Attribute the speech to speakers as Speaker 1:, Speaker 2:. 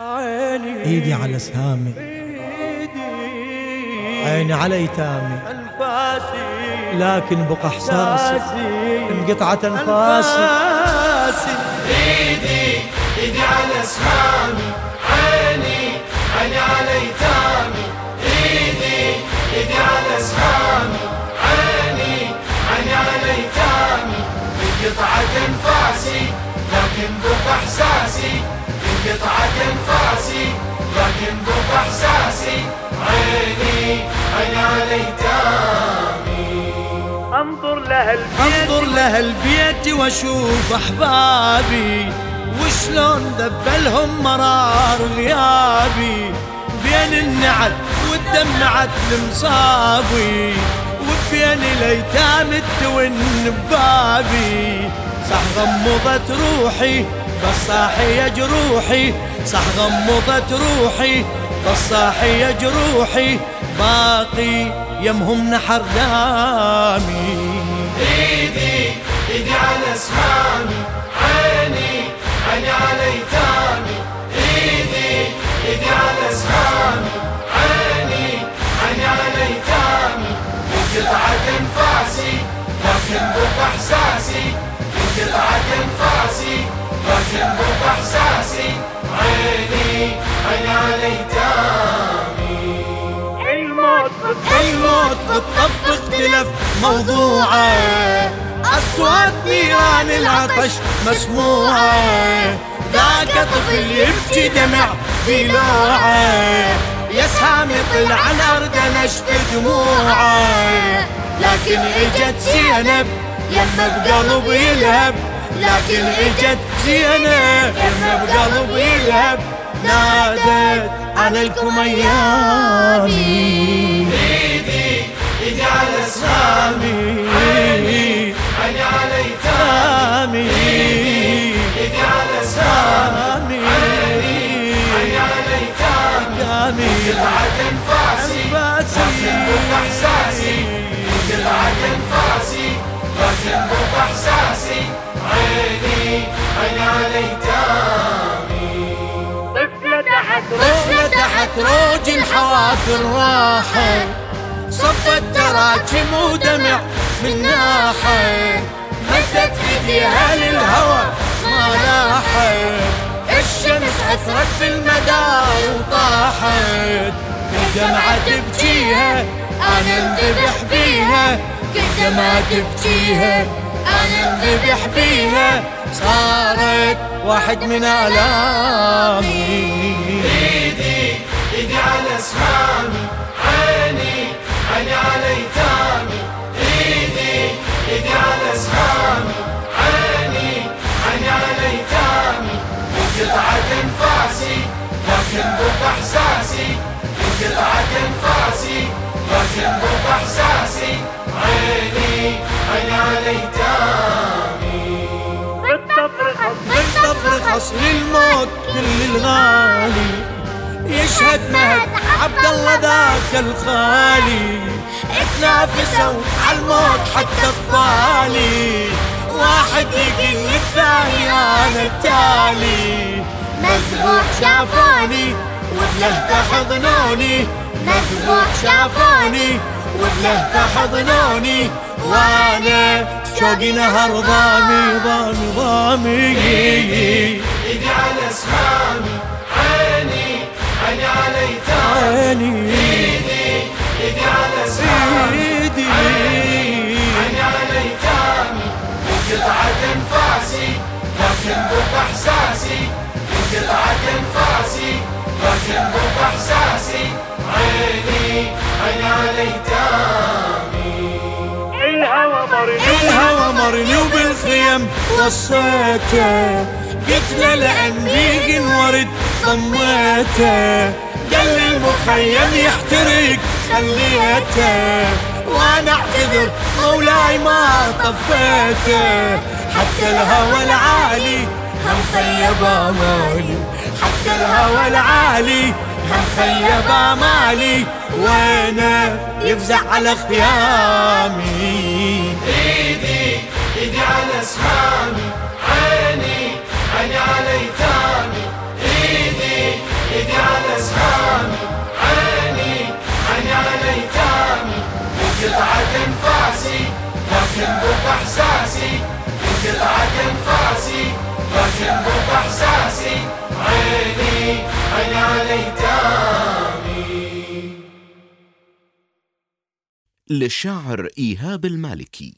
Speaker 1: عيني.
Speaker 2: إيدي على سهامي. عيني على
Speaker 1: إيتامي.
Speaker 2: لكن بقى احساسي انقطعت
Speaker 1: أنفاسي.
Speaker 3: إيدي إيدي على اسهامي
Speaker 1: انظر لها البيت
Speaker 2: انظر لها البيت واشوف أحبابي وشلون ذبلهم مرار غيابي. بين النعت والدمعت المصابي وبين الأيتام التون ببابي. صح غمضت روحي بس صاحي يا جروحي. صح غمضت روحي بس صاحي يا جروحي. باقي يمهم نحر دامي موضوعه أصوات نيران العطش مسموعة. ذاك طفل يبكي دمع في لوعه يا سامي طلع الأرض نشف دموعة. لكن إجت زينب يما بقلب يلهب. لكن إجت زينب يما بقلب يلهب. نادت على
Speaker 3: ايدي أسهامي.
Speaker 2: عيني
Speaker 3: عيني على ايتامي ايدي على أسهامي. عيني على ايتامي قطعت انفاسي لكن بقى إحساسي. قطعت انفاسي لكن بقى إحساسي. عيني. عيني على
Speaker 1: تحت
Speaker 2: طفلة تحت روج الحوافر راحت صفت تراجم ودمع من ناحت مدت ايديها للهوى ما لاحت الشمس أثرت في المدار وطاحت. الدمعة تبكيها أنا انذبح بيها. كل ما تبكيها أنا انذبح بيها. صارت واحد من آلامي. خصر الموت كل الغالي. يشهد مهد عبد الله ذاك الخالي. اتنافسوا على الموت حتى الطالي. واحد يقل الثاني أنا التالي. مذبوح شافوني وبله تحضنوني مذبوح شافوني وبله تحضنوني وأنا شوقي نهر ضامي ضامي ضامي
Speaker 3: ايدي على اسهامي عيني عيني على ايتامي
Speaker 2: عيني
Speaker 3: ايدي على اسهامي
Speaker 2: ايدي
Speaker 3: عيني على ايتامي انقطعت انفاسي لكن بقى احساسي انقطعت انفاسي لكن بقى احساسي عيني عيني على ايتامي
Speaker 2: مرني وبالخيم وصيته قلت له لاني ورد ضميته قال لي المخيم يحترق خليته وأنا اعتذر مولاي ما طفيته حتى الهوى العالي هم خيب امالي حتى الهوى العالي هم خيب امالي وأنا يفزع على خيامي.
Speaker 3: لكن احساسي فاسي لكن احساسي عيني عيني علي
Speaker 4: للشاعر إيهاب المالكي